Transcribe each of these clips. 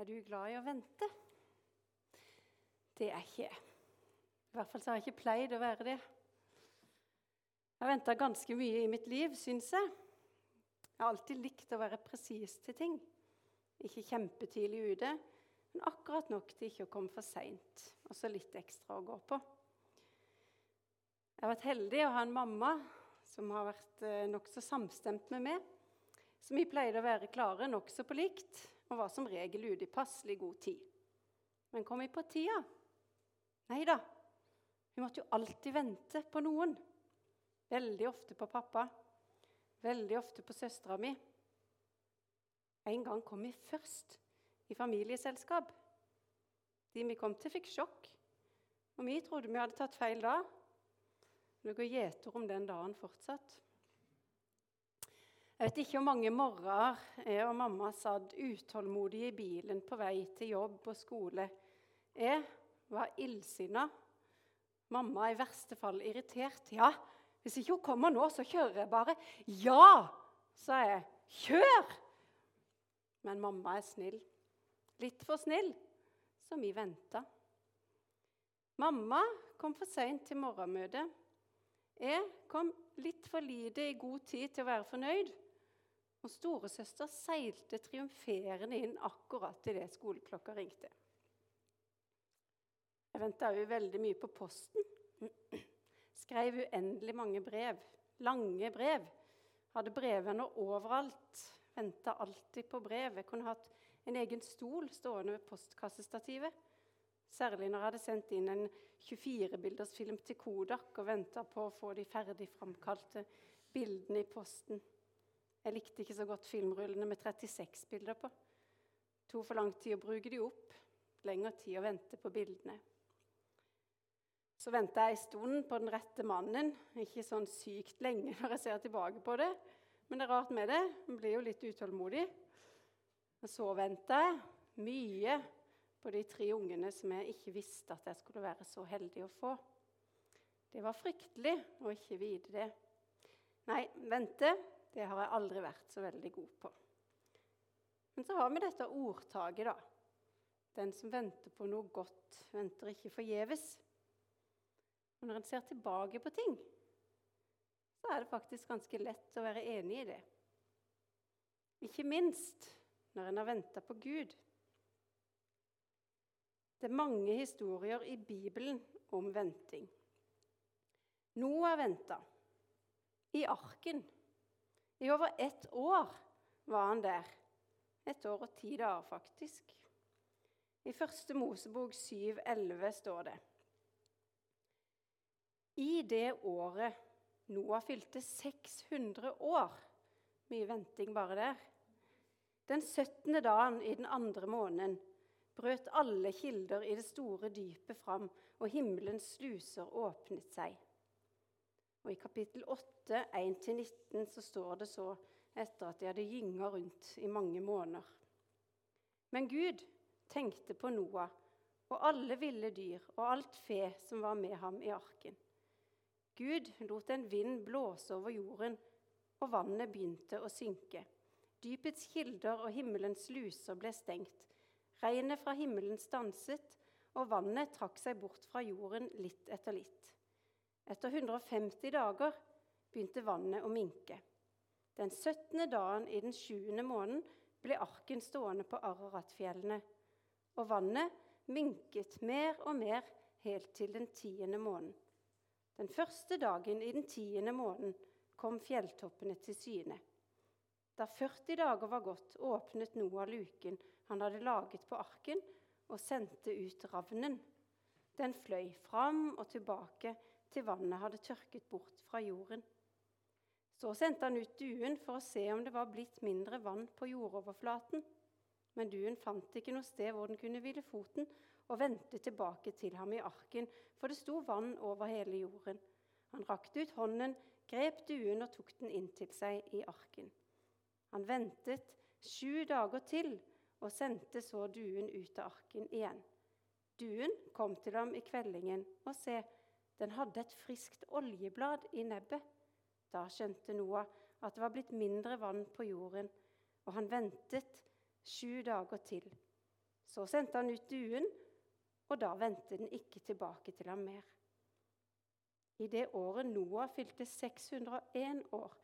Er du glad i å vente? Det er ikke jeg. I hvert fall så har jeg ikke pleid å være det. Jeg har venta ganske mye i mitt liv, syns jeg. Jeg har alltid likt å være presis til ting. Ikke kjempetidlig ute, men akkurat nok til ikke å komme for seint. Og så litt ekstra å gå på. Jeg har vært heldig å ha en mamma som har vært eh, nokså samstemt med meg. Så vi pleide å være klare nokså på likt og var som regel ute i passelig god tid. Men kom vi på tida? Nei da. Vi måtte jo alltid vente på noen. Veldig ofte på pappa. Veldig ofte på søstera mi. En gang kom vi først i familieselskap. De vi kom til, fikk sjokk. Og vi trodde vi hadde tatt feil da. Det går gjeter om den dagen fortsatt. Jeg vet ikke hvor mange morgener jeg og mamma satt utålmodige i bilen på vei til jobb og skole. Jeg var illsinna. Mamma i verste fall irritert. Ja, hvis ikke hun kommer nå, så kjører jeg bare. Ja, sa jeg. Kjør! Men mamma er snill. Litt for snill, så vi venta. Mamma kom for seint til morgenmøtet. Jeg kom litt for lite i god tid til å være fornøyd. Og storesøster seilte triumferende inn akkurat idet skoleklokka ringte. Jeg venta òg veldig mye på posten. Skrev uendelig mange brev. Lange brev. Hadde brevvenner overalt. Venta alltid på brev. Jeg kunne hatt en egen stol stående ved postkassestativet. Særlig når jeg hadde sendt inn en 24-bildersfilm til Kodak og venta på å få de ferdig framkalte bildene i posten. Jeg likte ikke så godt filmrullene med 36 bilder på. Tok for lang tid å bruke de opp. Lengre tid å vente på bildene. Så venta jeg en stund på den rette mannen. Ikke sånn sykt lenge når jeg ser tilbake på det. Men det er rart med det. Man blir jo litt utålmodig. Og så venta jeg mye på de tre ungene som jeg ikke visste at jeg skulle være så heldig å få. Det var fryktelig å ikke vite det. Nei, vente det har jeg aldri vært så veldig god på. Men så har vi dette ordtaket, da. Den som venter på noe godt, venter ikke forgjeves. Og når en ser tilbake på ting, så er det faktisk ganske lett å være enig i det. Ikke minst når en har venta på Gud. Det er mange historier i Bibelen om venting. Noah venta i arken i over ett år var han der. Et år og ti dager, faktisk. I første Mosebok 7,11 står det I det året Noah fylte 600 år Mye venting bare der. Den 17. dagen i den andre måneden brøt alle kilder i det store dypet fram, og himmelens sluser åpnet seg. Og I kapittel 8, 1-19, så står det så etter at de hadde gynga rundt i mange måneder. Men Gud tenkte på Noah og alle ville dyr og alt fe som var med ham i arken. Gud lot en vind blåse over jorden, og vannet begynte å synke. Dypets kilder og himmelens luser ble stengt. Regnet fra himmelen stanset, og vannet trakk seg bort fra jorden litt etter litt. Etter 150 dager begynte vannet å minke. Den 17. dagen i den 7. måneden ble arken stående på Araratfjellene, og vannet minket mer og mer helt til den tiende måneden. Den første dagen i den tiende måneden kom fjelltoppene til syne. Da 40 dager var gått, åpnet Noah luken han hadde laget på arken, og sendte ut ravnen. Den fløy fram og tilbake til vannet hadde tørket bort fra jorden. Så sendte han ut duen for å se om det var blitt mindre vann på jordoverflaten. Men duen fant ikke noe sted hvor den kunne hvile foten, og vendte tilbake til ham i arken, for det sto vann over hele jorden. Han rakte ut hånden, grep duen og tok den inn til seg i arken. Han ventet sju dager til og sendte så duen ut av arken igjen. Duen kom til ham i kveldingen, og se, den hadde et friskt oljeblad i nebbet. Da skjønte Noah at det var blitt mindre vann på jorden, og han ventet sju dager til. Så sendte han ut duen, og da vendte den ikke tilbake til ham mer. I det året Noah fylte 601 år,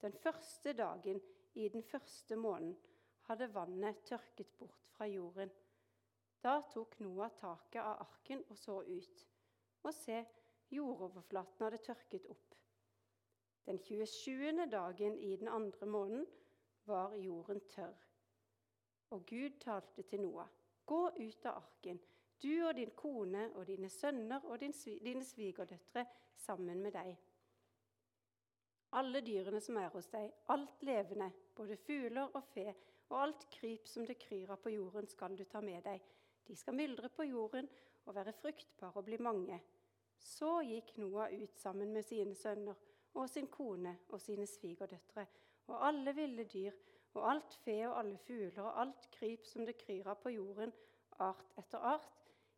den første dagen i den første måneden, hadde vannet tørket bort fra jorden. Da tok Noah taket av arken og så ut. Og se, jordoverflaten hadde tørket opp. Den 27. dagen i den andre måneden var jorden tørr. Og Gud talte til Noah. Gå ut av arken, du og din kone og dine sønner og din, dine svigerdøtre sammen med deg. Alle dyrene som er hos deg, alt levende, både fugler og fe, og alt kryp som det kryr av på jorden, skal du ta med deg. De skal myldre på jorden og være fruktbare og bli mange. Så gikk Noah ut sammen med sine sønner og sin kone og sine svigerdøtre og alle ville dyr og alt fe og alle fugler og alt kryp som det kryr av på jorden, art etter art,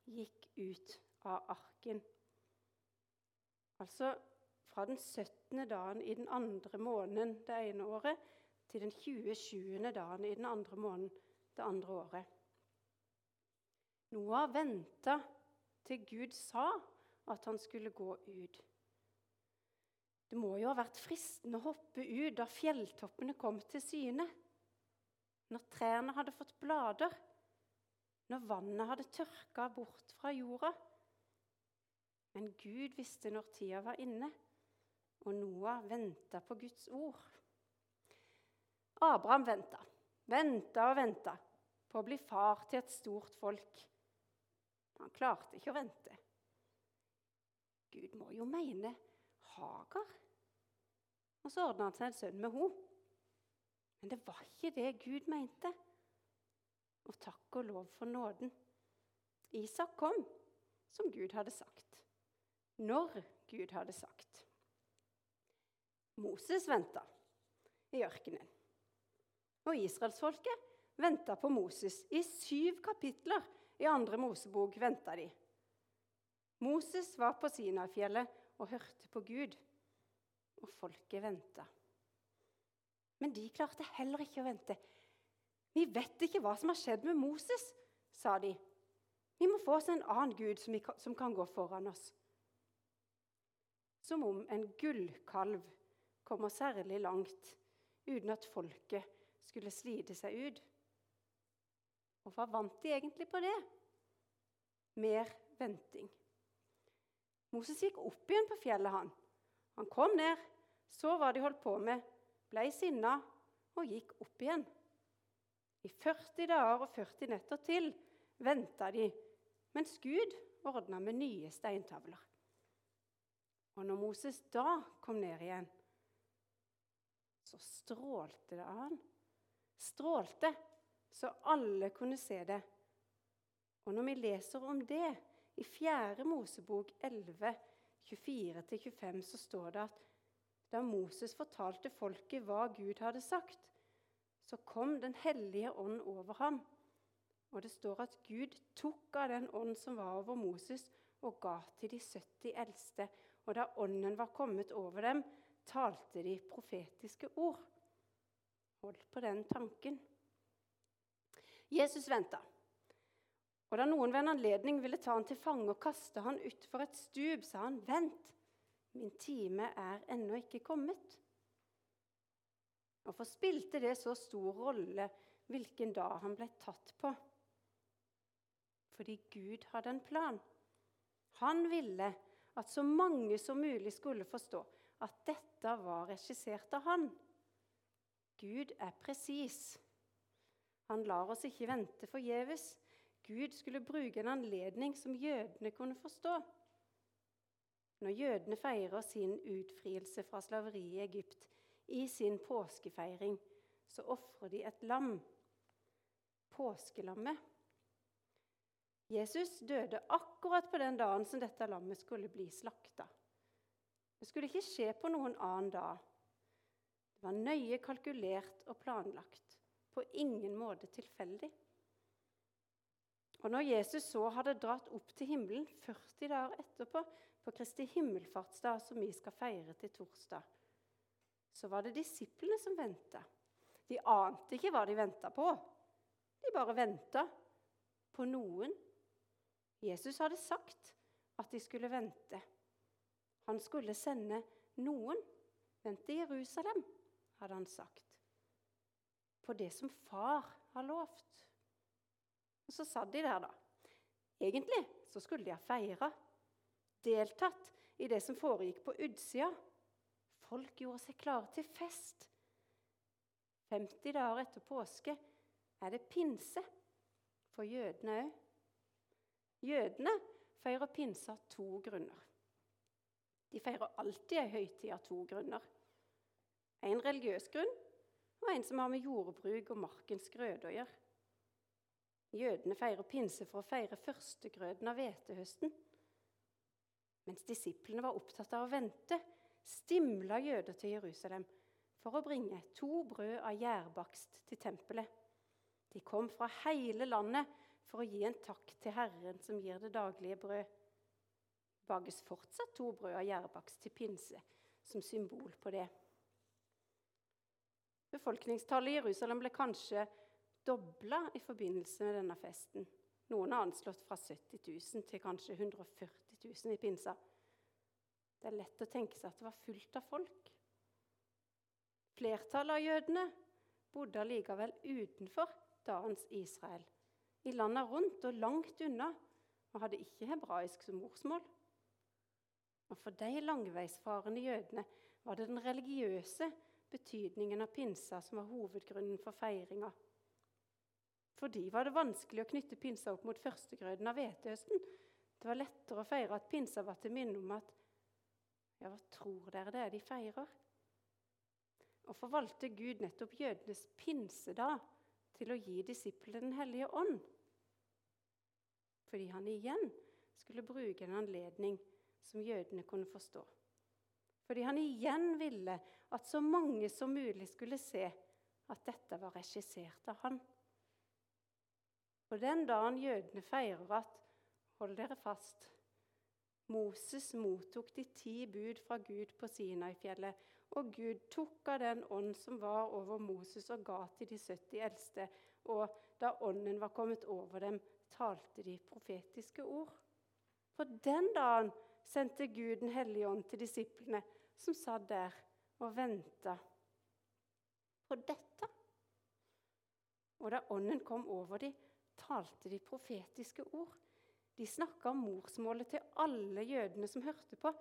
gikk ut av arken. Altså fra den 17. dagen i den andre måneden det ene året til den 27. dagen i den andre måneden det andre året. Noah venta til Gud sa at han skulle gå ut. Det må jo ha vært fristende å hoppe ut da fjelltoppene kom til syne. Når trærne hadde fått blader, når vannet hadde tørka bort fra jorda. Men Gud visste når tida var inne, og Noah venta på Guds ord. Abraham venta, venta og venta på å bli far til et stort folk. Han klarte ikke å vente. Gud må jo mene Hagar. Og så ordna han seg en sønn med henne. Men det var ikke det Gud mente. Og takk og lov for nåden. Isak kom som Gud hadde sagt. Når Gud hadde sagt. Moses venta i ørkenen. Og israelsfolket venta på Moses. I syv kapitler i andre Mosebok venta de. Moses var på Sinafjellet og hørte på Gud og folket venta. Men de klarte heller ikke å vente. Vi vet ikke hva som har skjedd med Moses, sa de. Vi må få oss en annen gud som kan gå foran oss. Som om en gullkalv kommer særlig langt uten at folket skulle slite seg ut. Og hva vant de egentlig på det? Mer venting. Moses gikk opp igjen på fjellet, han. Han kom ned, så hva de holdt på med, ble sinna og gikk opp igjen. I 40 dager og 40 netter til venta de, mens Gud ordna med nye steintavler. Og når Moses da kom ned igjen, så strålte det av han. Strålte så alle kunne se det. Og når vi leser om det i 4. Mosebok 11, 24-25 så står det at da Moses fortalte folket hva Gud hadde sagt, så kom Den hellige ånd over ham. Og det står at Gud tok av den ånd som var over Moses, og ga til de 70 eldste. Og da ånden var kommet over dem, talte de profetiske ord. Hold på den tanken. Jesus venta. Og da noen ved en anledning ville ta han til fange og kaste han utfor et stup, sa han, 'Vent, min time er ennå ikke kommet.' Hvorfor spilte det så stor rolle hvilken dag han ble tatt på? Fordi Gud hadde en plan. Han ville at så mange som mulig skulle forstå at dette var regissert av han. Gud er presis. Han lar oss ikke vente forgjeves. Gud skulle bruke en anledning som jødene kunne forstå. Når jødene feirer sin utfrielse fra slaveriet i Egypt i sin påskefeiring, så ofrer de et lam, påskelammet. Jesus døde akkurat på den dagen som dette lammet skulle bli slakta. Det skulle ikke skje på noen annen dag. Det var nøye kalkulert og planlagt. På ingen måte tilfeldig. Og når Jesus så hadde dratt opp til himmelen 40 dager etterpå, på Kristi himmelfartsdag, som vi skal feire til torsdag, så var det disiplene som venta. De ante ikke hva de venta på. De bare venta. på noen. Jesus hadde sagt at de skulle vente. Han skulle sende noen. Vent til Jerusalem, hadde han sagt. På det som far har lovt. Og så satt de der, da. Egentlig så skulle de ha feira. Deltatt i det som foregikk på utsida. Folk gjorde seg klare til fest. 50 dager etter påske er det pinse for jødene òg. Jødene feirer pinse av to grunner. De feirer alltid ei høytid av to grunner. En religiøs grunn og en som har med jordbruk og markens grøde å gjøre. Jødene feirer pinse for å feire førstegrøden av hvetehøsten. Mens disiplene var opptatt av å vente, stimla jøder til Jerusalem for å bringe to brød av gjærbakst til tempelet. De kom fra hele landet for å gi en takk til Herren som gir det daglige brød. Det bages fortsatt to brød av gjærbakst til pinse, som symbol på det. Befolkningstallet i Jerusalem ble kanskje dobla i forbindelse med denne festen. Noen har anslått fra 70 000 til kanskje 140 000 i pinsa. Det er lett å tenke seg at det var fullt av folk. Flertallet av jødene bodde allikevel utenfor dagens Israel, i landene rundt og langt unna, og hadde ikke hebraisk som morsmål. Og For de langveisfarende jødene var det den religiøse betydningen av pinsa som var hovedgrunnen for feiringa. For de var det vanskelig å knytte pinsa opp mot førstegrøden av hvetehøsten. Det var lettere å feire at pinsa var til minne om at Ja, hva tror dere det er de feirer? Og forvalgte Gud nettopp jødenes pinsedag til å gi disiplene Den hellige ånd. Fordi han igjen skulle bruke en anledning som jødene kunne forstå. Fordi han igjen ville at så mange som mulig skulle se at dette var regissert av han. Og den dagen jødene feirer at Hold dere fast. Moses mottok de ti bud fra Gud på Sinai-fjellet, og Gud tok av den ånd som var over Moses, og ga til de 70 eldste. Og da ånden var kommet over dem, talte de profetiske ord. På den dagen sendte Gud Den hellige ånd til disiplene, som satt der og venta på dette. Og da ånden kom over dem, talte de profetiske ord. De snakka morsmålet til alle jødene som hørte på.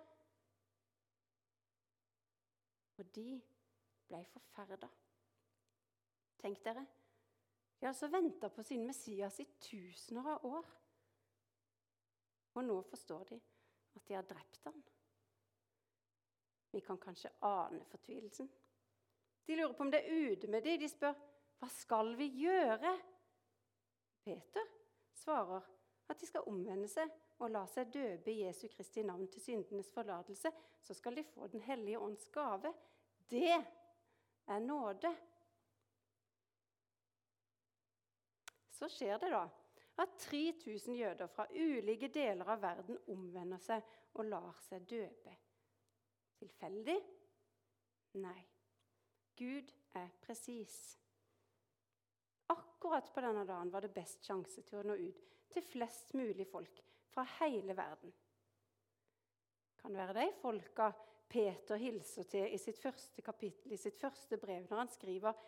Og de ble forferda. Tenk dere, de har altså venta på sin Messias i tusener av år. Og nå forstår de at de har drept ham. Vi kan kanskje ane fortvilelsen. De lurer på om det er ute med dem. De spør hva skal vi gjøre? Peter svarer at de skal omvende seg og la seg døpe i Jesu Kristi navn til syndenes forlatelse. Så skal de få Den hellige ånds gave. Det er nåde. Så skjer det da at 3000 jøder fra ulike deler av verden omvender seg og lar seg døpe. Tilfeldig? Nei. Gud er presis. Akkurat på denne dagen var det best sjanse til å nå ut til flest mulig folk fra hele verden. Kan være de folka Peter hilser til i sitt første kapittel, i sitt første brev, når han skriver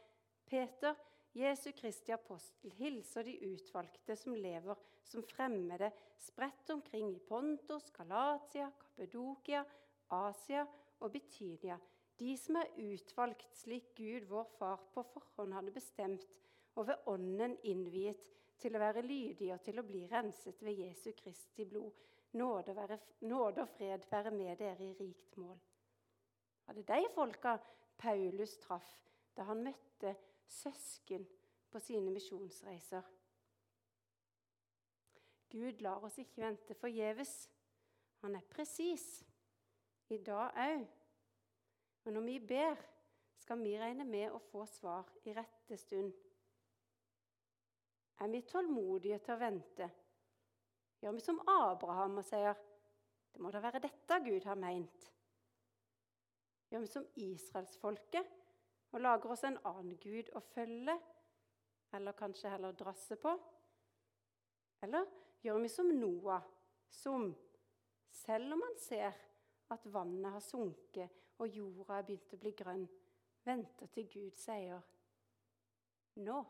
Peter, Jesu Kristi apostel, hilser de utvalgte som lever som fremmede, spredt omkring i Pontos, Galatia, Kapedokia, Asia og Betynia, de som er utvalgt slik Gud, vår Far, på forhånd hadde bestemt og ved Ånden innviet til å være lydig og til å bli renset ved Jesu Kristi blod. Nåde, være, nåde og fred være med dere i rikt mål. Var det de folka Paulus traff da han møtte søsken på sine misjonsreiser? Gud lar oss ikke vente forgjeves. Han er presis. I dag òg. Men når vi ber, skal vi regne med å få svar i rette stund. Er vi tålmodige til å vente? Gjør vi som Abraham og sier det må da være dette Gud har meint? Gjør vi som israelsfolket og lager oss en annen Gud å følge, eller kanskje heller drasse på? Eller gjør vi som Noah, som, selv om han ser at vannet har sunket og jorda er begynt å bli grønn, venter til Gud sier nå?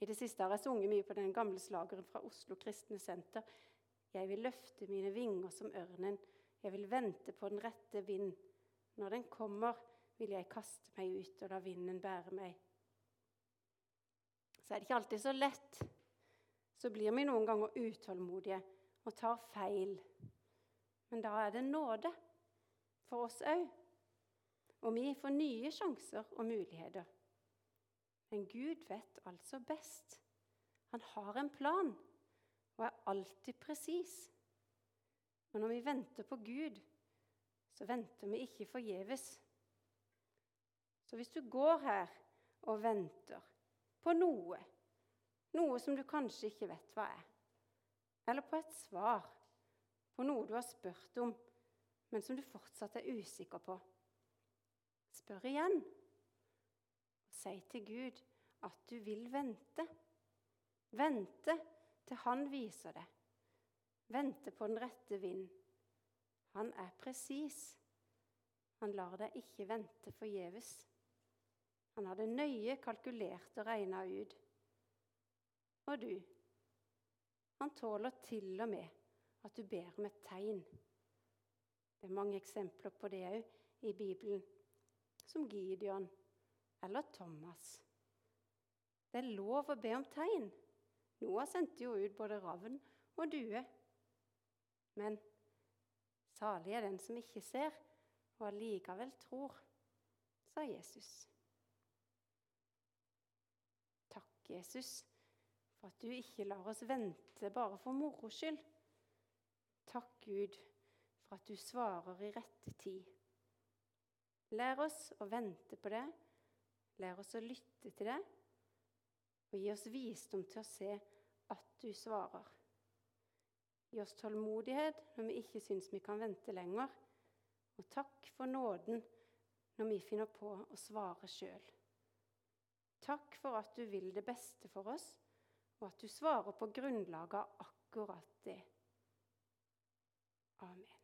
I det siste har jeg sunget mye på den gamle slageren fra Oslo Kristne Senter. Jeg vil løfte mine vinger som ørnen, jeg vil vente på den rette vind. Når den kommer, vil jeg kaste meg ut og la vinden bære meg. Så er det ikke alltid så lett. Så blir vi noen ganger utålmodige og tar feil. Men da er det nåde for oss òg. Og vi får nye sjanser og muligheter. Men Gud vet altså best. Han har en plan og er alltid presis. Men når vi venter på Gud, så venter vi ikke forgjeves. Så hvis du går her og venter på noe, noe som du kanskje ikke vet hva er, eller på et svar på noe du har spurt om, men som du fortsatt er usikker på, spør igjen. Si til Gud at du vil vente. Vente til Han viser det. Vente på den rette vind. Han er presis. Han lar deg ikke vente forgjeves. Han hadde nøye kalkulert og regna ut. Og du, han tåler til og med at du ber om et tegn. Det er mange eksempler på det òg i Bibelen, som Gideon eller Thomas. Det er lov å be om tegn. Noah sendte jo ut både ravn og due. Men salig er den som ikke ser, og allikevel tror, sa Jesus. Takk, Jesus, for at du ikke lar oss vente bare for moro skyld. Takk, Gud, for at du svarer i rette tid. Lær oss å vente på det Lær oss å lytte til det, og gi oss visdom til å se at du svarer. Gi oss tålmodighet når vi ikke syns vi kan vente lenger. Og takk for nåden når vi finner på å svare sjøl. Takk for at du vil det beste for oss, og at du svarer på grunnlag av akkurat det. Amen.